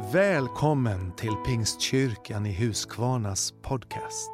Välkommen till Pingstkyrkan i Huskvarnas podcast.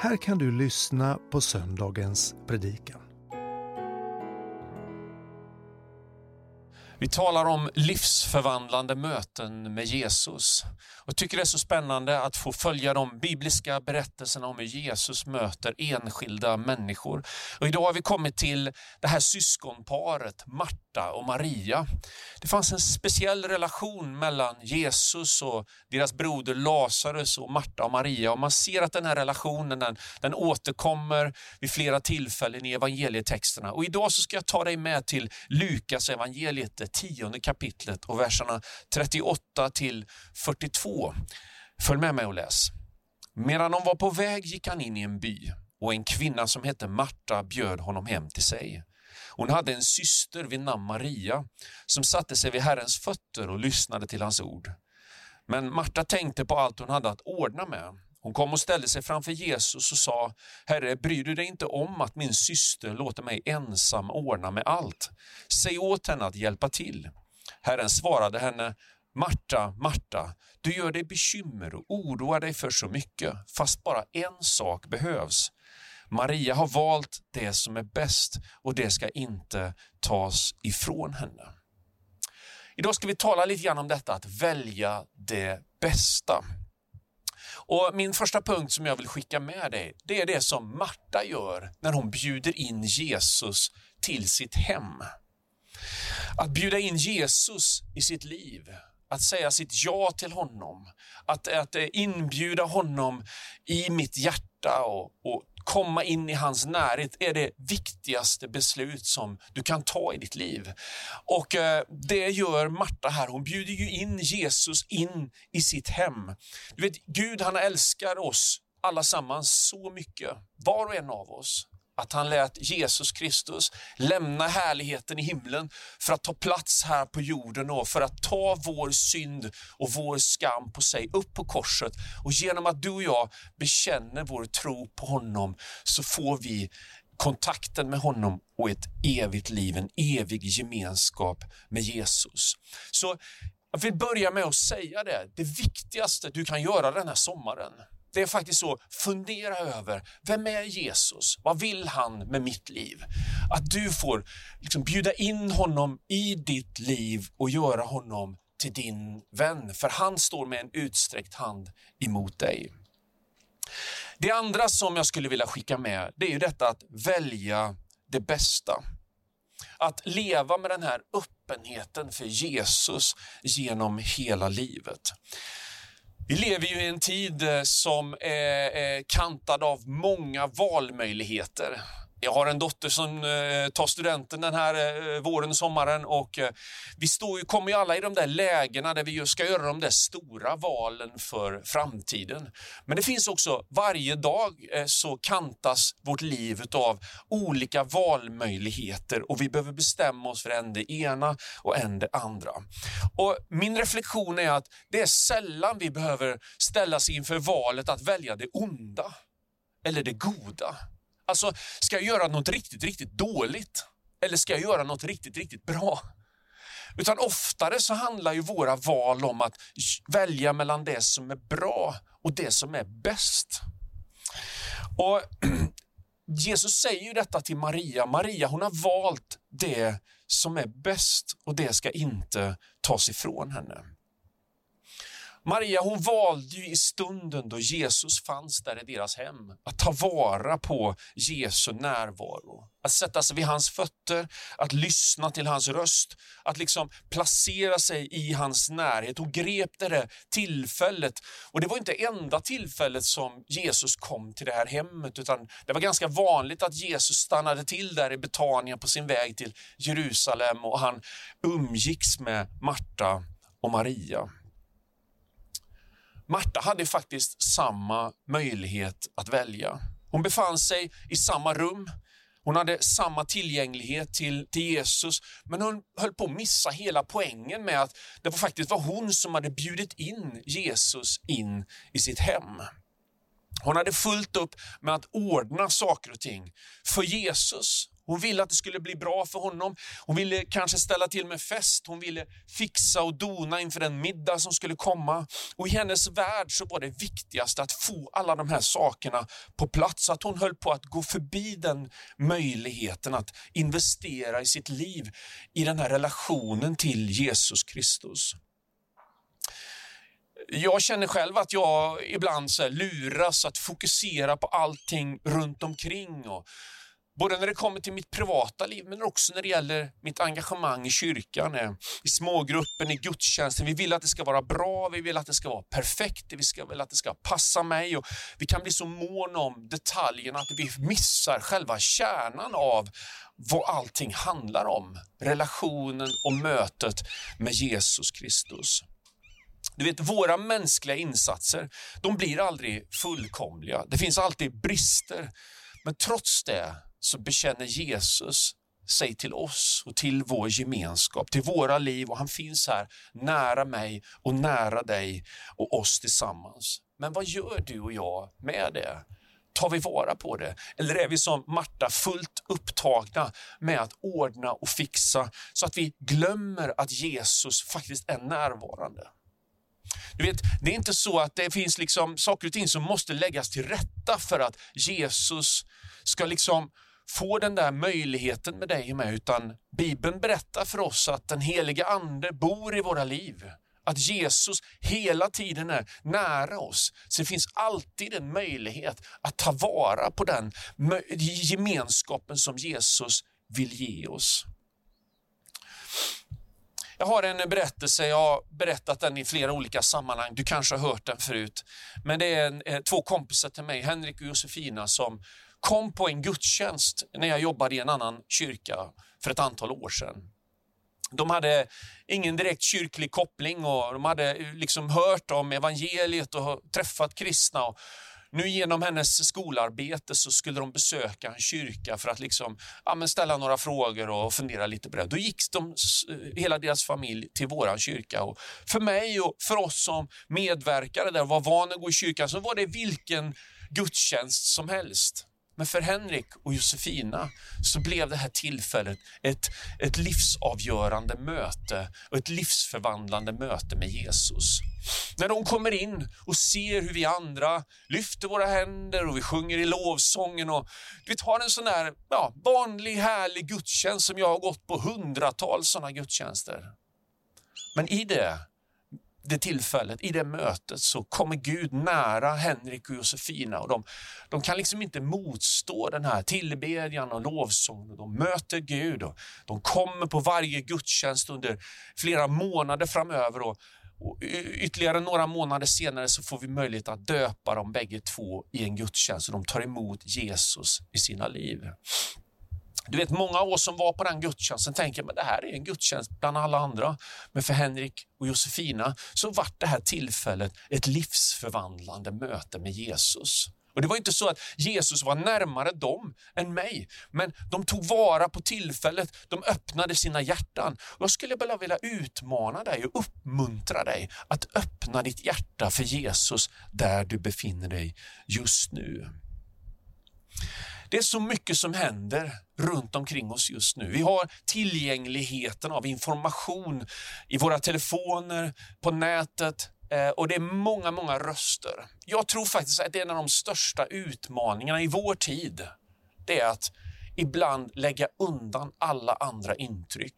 Här kan du lyssna på söndagens predikan. Vi talar om livsförvandlande möten med Jesus. Jag tycker det är så spännande att få följa de bibliska berättelserna om hur Jesus möter enskilda människor. Och idag har vi kommit till det här syskonparet, Marta och Maria. Det fanns en speciell relation mellan Jesus och deras broder Lazarus och Marta och Maria. Och man ser att den här relationen den, den återkommer vid flera tillfällen i evangelietexterna. Och idag så ska jag ta dig med till Lukas evangeliet tionde kapitlet och verserna 38 till 42. Följ med mig och läs. Medan de var på väg gick han in i en by och en kvinna som hette Marta bjöd honom hem till sig. Hon hade en syster vid namn Maria som satte sig vid Herrens fötter och lyssnade till hans ord. Men Marta tänkte på allt hon hade att ordna med. Hon kom och ställde sig framför Jesus och sa, Herre, bryr du dig inte om att min syster låter mig ensam ordna med allt? Säg åt henne att hjälpa till. Herren svarade henne, Marta, Marta, du gör dig bekymmer och oroar dig för så mycket, fast bara en sak behövs. Maria har valt det som är bäst och det ska inte tas ifrån henne. Idag ska vi tala lite grann om detta att välja det bästa. Och Min första punkt som jag vill skicka med dig, det är det som Marta gör när hon bjuder in Jesus till sitt hem. Att bjuda in Jesus i sitt liv, att säga sitt ja till honom, att, att eh, inbjuda honom i mitt hjärta och, och komma in i hans närhet är det viktigaste beslut som du kan ta i ditt liv. Och eh, det gör Marta här. Hon bjuder ju in Jesus in i sitt hem. Du vet, Gud han älskar oss allesammans så mycket, var och en av oss att han lät Jesus Kristus lämna härligheten i himlen för att ta plats här på jorden och för att ta vår synd och vår skam på sig upp på korset. Och genom att du och jag bekänner vår tro på honom så får vi kontakten med honom och ett evigt liv, en evig gemenskap med Jesus. Så jag vill börja med att säga det, det viktigaste du kan göra den här sommaren, det är faktiskt så, fundera över, vem är Jesus? Vad vill han med mitt liv? Att du får liksom bjuda in honom i ditt liv och göra honom till din vän, för han står med en utsträckt hand emot dig. Det andra som jag skulle vilja skicka med, det är ju detta att välja det bästa. Att leva med den här öppenheten för Jesus genom hela livet. Vi lever ju i en tid eh, som är eh, kantad av många valmöjligheter. Jag har en dotter som eh, tar studenten den här eh, våren och sommaren och eh, vi står ju, kommer ju alla i de där lägena där vi ska göra de där stora valen för framtiden. Men det finns också, varje dag eh, så kantas vårt liv av olika valmöjligheter och vi behöver bestämma oss för en det ena och en det andra. Och Min reflektion är att det är sällan vi behöver ställas inför valet att välja det onda eller det goda. Alltså, ska jag göra något riktigt, riktigt dåligt? Eller ska jag göra något riktigt, riktigt bra? Utan oftare så handlar ju våra val om att välja mellan det som är bra och det som är bäst. Och Jesus säger ju detta till Maria. Maria hon har valt det som är bäst och det ska inte tas ifrån henne. Maria hon valde ju i stunden då Jesus fanns där i deras hem att ta vara på Jesu närvaro. Att sätta sig vid hans fötter, att lyssna till hans röst, att liksom placera sig i hans närhet. Hon grep det där tillfället. Och det var inte enda tillfället som Jesus kom till det här hemmet, utan det var ganska vanligt att Jesus stannade till där i Betania på sin väg till Jerusalem och han umgicks med Marta och Maria. Marta hade faktiskt samma möjlighet att välja. Hon befann sig i samma rum, hon hade samma tillgänglighet till, till Jesus, men hon höll på att missa hela poängen med att det var faktiskt var hon som hade bjudit in Jesus in i sitt hem. Hon hade fullt upp med att ordna saker och ting för Jesus hon ville att det skulle bli bra för honom. Hon ville kanske ställa till med fest. Hon ville fixa och dona inför den middag som skulle komma. Och i hennes värld så var det viktigast att få alla de här sakerna på plats. Att hon höll på att gå förbi den möjligheten att investera i sitt liv i den här relationen till Jesus Kristus. Jag känner själv att jag ibland så luras att fokusera på allting runt omkring. Och både när det kommer till mitt privata liv men också när det gäller mitt engagemang i kyrkan, eh, i smågruppen, i gudstjänsten. Vi vill att det ska vara bra, vi vill att det ska vara perfekt, vi vill att det ska passa mig. Och vi kan bli så måna om detaljerna att vi missar själva kärnan av vad allting handlar om. Relationen och mötet med Jesus Kristus. Du vet, våra mänskliga insatser, de blir aldrig fullkomliga. Det finns alltid brister. Men trots det så bekänner Jesus sig till oss och till vår gemenskap, till våra liv och han finns här nära mig och nära dig och oss tillsammans. Men vad gör du och jag med det? Tar vi vara på det? Eller är vi som Marta fullt upptagna med att ordna och fixa så att vi glömmer att Jesus faktiskt är närvarande? Du vet, det är inte så att det finns liksom saker och ting som måste läggas till rätta för att Jesus ska liksom få den där möjligheten med dig och mig, utan Bibeln berättar för oss att den heliga Ande bor i våra liv. Att Jesus hela tiden är nära oss. Så det finns alltid en möjlighet att ta vara på den gemenskapen som Jesus vill ge oss. Jag har en berättelse, jag har berättat den i flera olika sammanhang, du kanske har hört den förut. Men det är en, eh, två kompisar till mig, Henrik och Josefina, som kom på en gudstjänst när jag jobbade i en annan kyrka för ett antal år sedan. De hade ingen direkt kyrklig koppling och de hade eh, liksom hört om evangeliet och träffat kristna. Och nu genom hennes skolarbete så skulle de besöka en kyrka för att liksom, ja, ställa några frågor och fundera lite på det. Då gick de, eh, hela deras familj till våran kyrka. Och för mig och för oss som medverkade där och var vana att gå i kyrkan så var det vilken gudstjänst som helst. Men för Henrik och Josefina så blev det här tillfället ett, ett livsavgörande möte och ett livsförvandlande möte med Jesus. När de kommer in och ser hur vi andra lyfter våra händer och vi sjunger i lovsången och vi har en sån här ja, vanlig härlig gudstjänst som jag har gått på hundratals sådana gudstjänster. Men i det det tillfället, i det mötet, så kommer Gud nära Henrik och Josefina och de, de kan liksom inte motstå den här tillbedjan och lovsången. De möter Gud och de kommer på varje gudstjänst under flera månader framöver och, och ytterligare några månader senare så får vi möjlighet att döpa dem bägge två i en gudstjänst och de tar emot Jesus i sina liv. Du vet, många av oss som var på den gudstjänsten tänker att det här är en gudstjänst bland alla andra. Men för Henrik och Josefina så vart det här tillfället ett livsförvandlande möte med Jesus. Och Det var inte så att Jesus var närmare dem än mig, men de tog vara på tillfället, de öppnade sina hjärtan. Jag skulle bara vilja utmana dig och uppmuntra dig att öppna ditt hjärta för Jesus där du befinner dig just nu. Det är så mycket som händer runt omkring oss just nu. Vi har tillgängligheten av information i våra telefoner, på nätet eh, och det är många, många röster. Jag tror faktiskt att det är en av de största utmaningarna i vår tid. Det är att ibland lägga undan alla andra intryck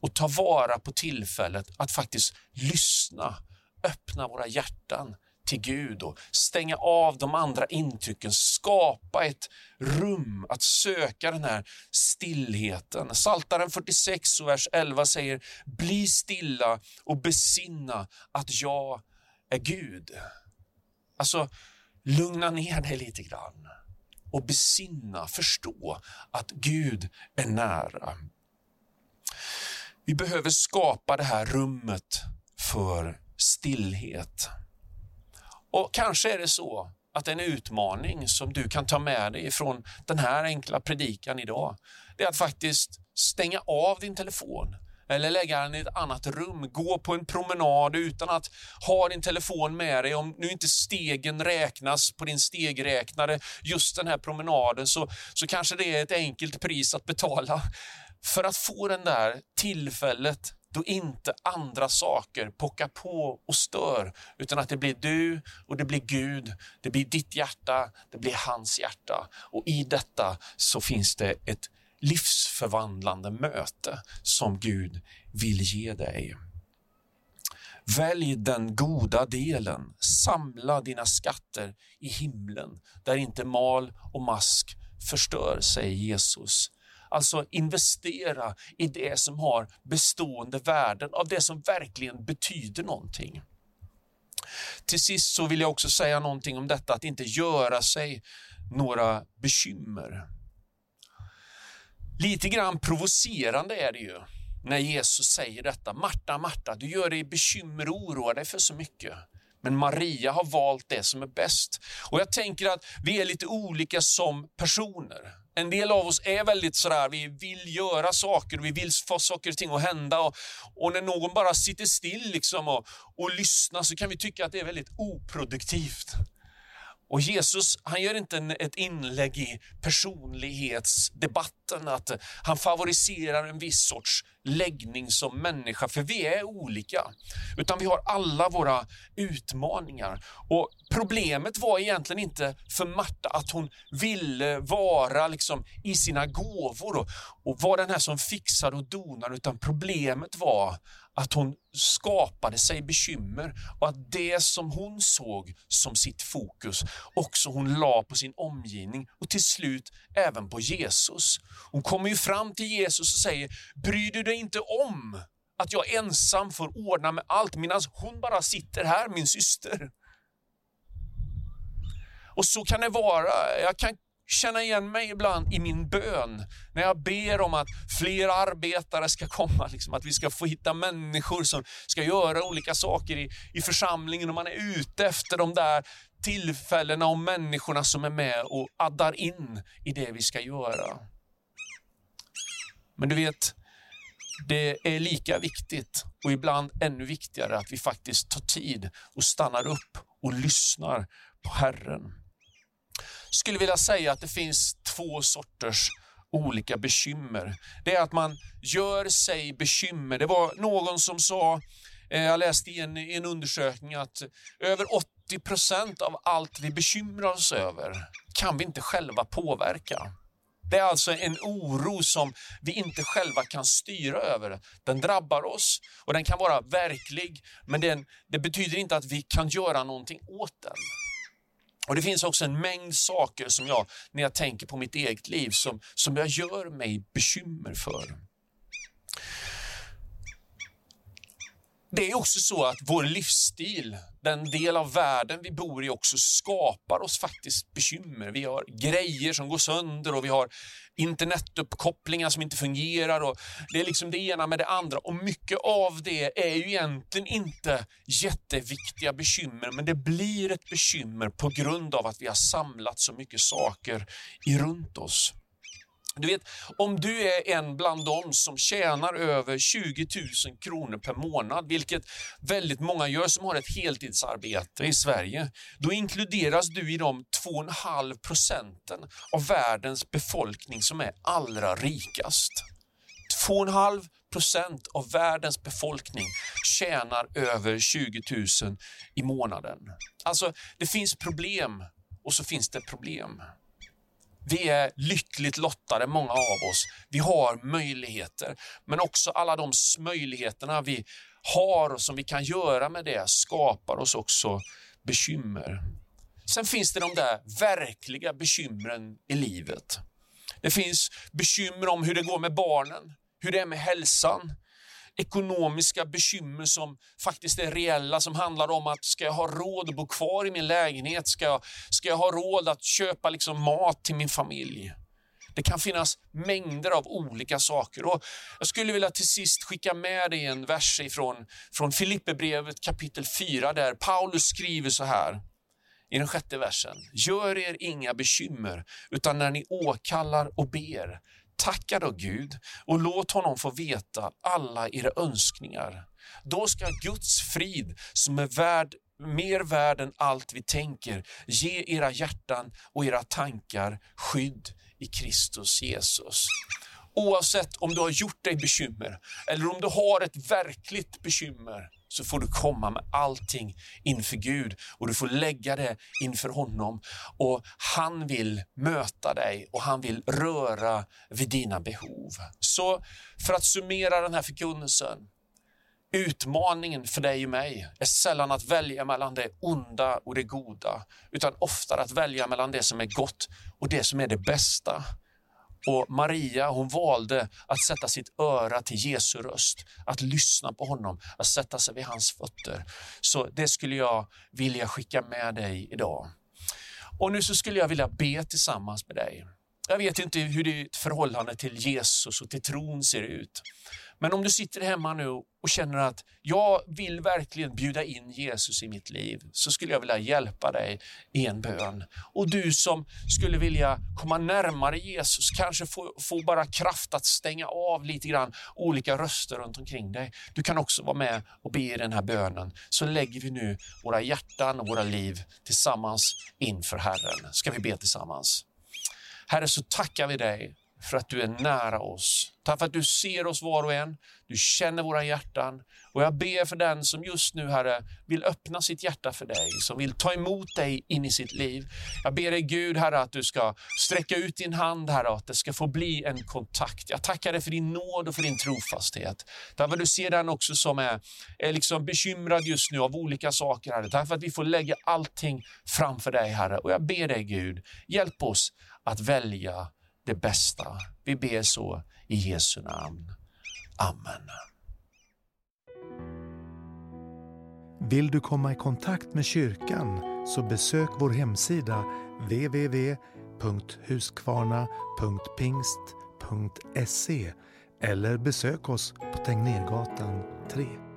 och ta vara på tillfället att faktiskt lyssna, öppna våra hjärtan till Gud och stänga av de andra intrycken, skapa ett rum att söka den här stillheten. Saltaren 46 och vers 11 säger, bli stilla och besinna att jag är Gud. Alltså, lugna ner dig lite grann och besinna, förstå att Gud är nära. Vi behöver skapa det här rummet för stillhet. Och kanske är det så att en utmaning som du kan ta med dig från den här enkla predikan idag, det är att faktiskt stänga av din telefon eller lägga den i ett annat rum. Gå på en promenad utan att ha din telefon med dig. Om nu inte stegen räknas på din stegräknare just den här promenaden så, så kanske det är ett enkelt pris att betala för att få den där tillfället då inte andra saker pockar på och stör, utan att det blir du och det blir Gud, det blir ditt hjärta, det blir hans hjärta. Och i detta så finns det ett livsförvandlande möte som Gud vill ge dig. Välj den goda delen, samla dina skatter i himlen, där inte mal och mask förstör, säger Jesus. Alltså investera i det som har bestående värden, av det som verkligen betyder någonting. Till sist så vill jag också säga någonting om detta att inte göra sig några bekymmer. Lite grann provocerande är det ju när Jesus säger detta. Marta, Marta, du gör dig bekymmer och oroar dig för så mycket. Men Maria har valt det som är bäst. Och jag tänker att vi är lite olika som personer. En del av oss är väldigt sådär, vi vill göra saker, vi vill få saker och ting att hända. Och, och när någon bara sitter still liksom och, och lyssnar så kan vi tycka att det är väldigt oproduktivt. Och Jesus han gör inte en, ett inlägg i personlighetsdebatten, att han favoriserar en viss sorts läggning som människa, för vi är olika. Utan vi har alla våra utmaningar. Och Problemet var egentligen inte för Marta att hon ville vara liksom i sina gåvor och, och vara den här som fixar och donar, utan problemet var att hon skapade sig bekymmer och att det som hon såg som sitt fokus också hon la på sin omgivning och till slut även på Jesus. Hon kommer ju fram till Jesus och säger, bryr du dig inte om att jag ensam får ordna med allt medan hon bara sitter här, min syster. Och så kan det vara. Jag kan känna igen mig ibland i min bön. När jag ber om att fler arbetare ska komma, liksom, att vi ska få hitta människor som ska göra olika saker i, i församlingen. Och man är ute efter de där tillfällena och människorna som är med och addar in i det vi ska göra. Men du vet, det är lika viktigt och ibland ännu viktigare att vi faktiskt tar tid och stannar upp och lyssnar på Herren skulle vilja säga att det finns två sorters olika bekymmer. Det är att man gör sig bekymmer. Det var någon som sa, eh, jag läste i en, i en undersökning att över 80 procent av allt vi bekymrar oss över kan vi inte själva påverka. Det är alltså en oro som vi inte själva kan styra över. Den drabbar oss och den kan vara verklig, men den, det betyder inte att vi kan göra någonting åt den. Och Det finns också en mängd saker som jag, när jag tänker på mitt eget liv, som, som jag gör mig bekymmer för. Det är också så att vår livsstil, den del av världen vi bor i också skapar oss faktiskt bekymmer. Vi har grejer som går sönder och vi har internetuppkopplingar som inte fungerar. Och det är liksom det ena med det andra och mycket av det är ju egentligen inte jätteviktiga bekymmer, men det blir ett bekymmer på grund av att vi har samlat så mycket saker i runt oss. Du vet, om du är en bland dem som tjänar över 20 000 kronor per månad, vilket väldigt många gör som har ett heltidsarbete i Sverige, då inkluderas du i de 2,5 procenten av världens befolkning som är allra rikast. 2,5 procent av världens befolkning tjänar över 20 000 i månaden. Alltså, det finns problem och så finns det problem. Vi är lyckligt lottade, många av oss. Vi har möjligheter, men också alla de möjligheterna vi har och som vi kan göra med det skapar oss också bekymmer. Sen finns det de där verkliga bekymren i livet. Det finns bekymmer om hur det går med barnen, hur det är med hälsan, ekonomiska bekymmer som faktiskt är reella, som handlar om att ska jag ha råd att bo kvar i min lägenhet? Ska jag, ska jag ha råd att köpa liksom mat till min familj? Det kan finnas mängder av olika saker. Och jag skulle vilja till sist skicka med dig en vers ifrån, från Filipperbrevet kapitel 4 där Paulus skriver så här i den sjätte versen. Gör er inga bekymmer, utan när ni åkallar och ber, Tacka då Gud och låt honom få veta alla era önskningar. Då ska Guds frid, som är värd, mer värd än allt vi tänker, ge era hjärtan och era tankar skydd i Kristus Jesus. Oavsett om du har gjort dig bekymmer eller om du har ett verkligt bekymmer så får du komma med allting inför Gud och du får lägga det inför honom. Och Han vill möta dig och han vill röra vid dina behov. Så för att summera den här förkunnelsen. Utmaningen för dig och mig är sällan att välja mellan det onda och det goda, utan oftare att välja mellan det som är gott och det som är det bästa. Och Maria hon valde att sätta sitt öra till Jesu röst, att lyssna på honom, att sätta sig vid hans fötter. Så det skulle jag vilja skicka med dig idag. Och nu så skulle jag vilja be tillsammans med dig. Jag vet inte hur ditt förhållande till Jesus och till tron ser ut. Men om du sitter hemma nu och känner att jag vill verkligen bjuda in Jesus i mitt liv, så skulle jag vilja hjälpa dig i en bön. Och du som skulle vilja komma närmare Jesus, kanske få, få bara kraft att stänga av lite grann olika röster runt omkring dig. Du kan också vara med och be i den här bönen. Så lägger vi nu våra hjärtan och våra liv tillsammans inför Herren. Ska vi be tillsammans? Herre, så tackar vi dig för att du är nära oss. Tack för att du ser oss var och en, du känner våra hjärtan. Och jag ber för den som just nu, Herre, vill öppna sitt hjärta för dig, som vill ta emot dig in i sitt liv. Jag ber dig Gud, Herre, att du ska sträcka ut din hand, Herre, att det ska få bli en kontakt. Jag tackar dig för din nåd och för din trofasthet. Tack för att du ser den också som är, är liksom bekymrad just nu av olika saker, Herre. Tack för att vi får lägga allting framför dig, Herre. Och jag ber dig Gud, hjälp oss att välja det bästa. Vi ber så i Jesu namn. Amen. Vill du komma i kontakt med kyrkan så besök vår hemsida www.huskvarna.pingst.se eller besök oss på Tegnérgatan 3.